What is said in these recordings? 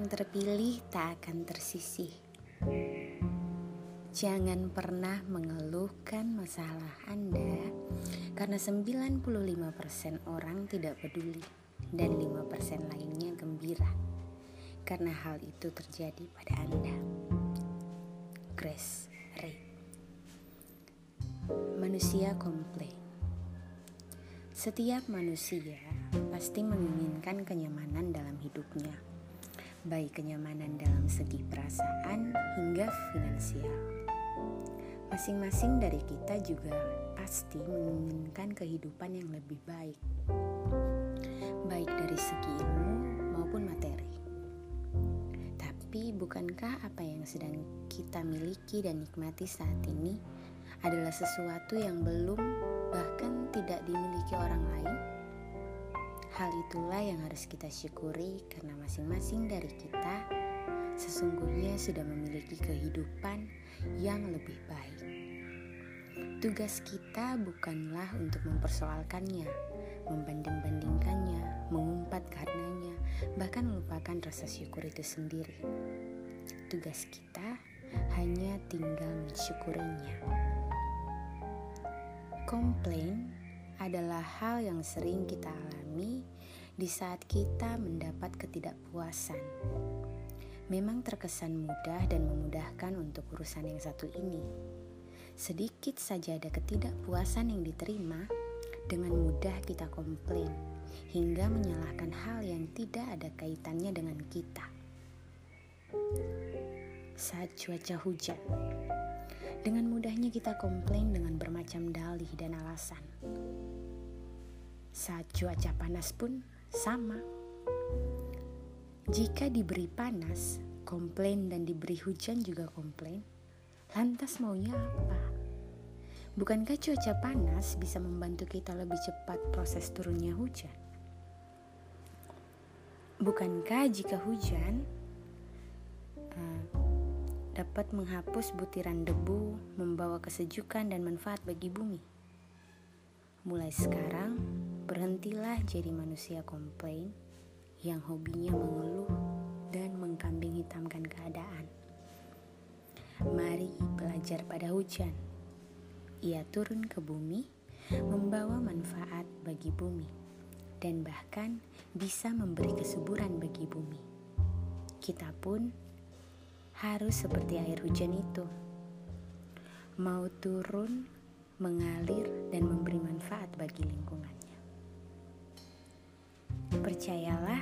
yang terpilih tak akan tersisih. Jangan pernah mengeluhkan masalah Anda karena 95% orang tidak peduli dan 5% lainnya gembira karena hal itu terjadi pada Anda. Grace Ray Manusia komplain Setiap manusia pasti menginginkan kenyamanan dalam hidupnya baik kenyamanan dalam segi perasaan hingga finansial. Masing-masing dari kita juga pasti menginginkan kehidupan yang lebih baik, baik dari segi ilmu maupun materi. Tapi, bukankah apa yang sedang kita miliki dan nikmati saat ini adalah sesuatu yang belum, bahkan tidak dimiliki orang lain? Hal itulah yang harus kita syukuri karena masing-masing dari kita sesungguhnya sudah memiliki kehidupan yang lebih baik. Tugas kita bukanlah untuk mempersoalkannya, membanding-bandingkannya, mengumpat karenanya, bahkan melupakan rasa syukur itu sendiri. Tugas kita hanya tinggal mensyukurinya. Komplain adalah hal yang sering kita alami di saat kita mendapat ketidakpuasan. Memang terkesan mudah dan memudahkan untuk urusan yang satu ini. Sedikit saja ada ketidakpuasan yang diterima, dengan mudah kita komplain hingga menyalahkan hal yang tidak ada kaitannya dengan kita. Saat cuaca hujan, dengan mudahnya kita komplain dengan bermacam dalih dan alasan. Saat cuaca panas pun sama. Jika diberi panas, komplain dan diberi hujan juga komplain. Lantas maunya apa? Bukankah cuaca panas bisa membantu kita lebih cepat proses turunnya hujan? Bukankah jika hujan dapat menghapus butiran debu, membawa kesejukan dan manfaat bagi bumi. Mulai sekarang, berhentilah jadi manusia komplain yang hobinya mengeluh dan mengkambing hitamkan keadaan. Mari belajar pada hujan. Ia turun ke bumi, membawa manfaat bagi bumi, dan bahkan bisa memberi kesuburan bagi bumi. Kita pun harus seperti air hujan itu. Mau turun, mengalir, dan memberi manfaat bagi lingkungannya. Percayalah,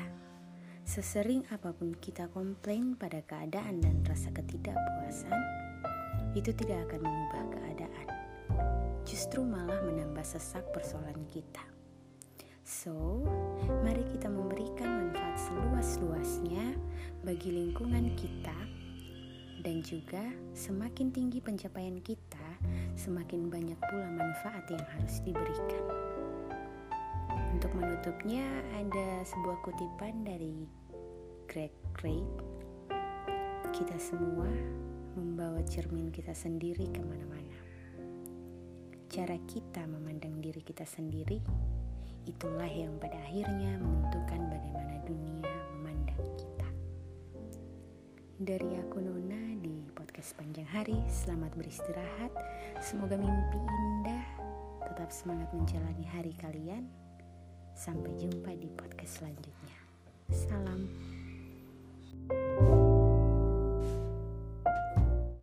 sesering apa pun kita komplain pada keadaan dan rasa ketidakpuasan, itu tidak akan mengubah keadaan. Justru malah menambah sesak persoalan kita. So, mari kita memberikan manfaat seluas-luasnya bagi lingkungan kita dan juga semakin tinggi pencapaian kita, semakin banyak pula manfaat yang harus diberikan. Untuk menutupnya ada sebuah kutipan dari Greg Craig. Kita semua membawa cermin kita sendiri ke mana-mana. Cara kita memandang diri kita sendiri, itulah yang pada akhirnya menentukan bagaimana dunia memandang kita. Dari aku Nona sepanjang hari. Selamat beristirahat. Semoga mimpi indah. Tetap semangat menjalani hari kalian. Sampai jumpa di podcast selanjutnya. Salam.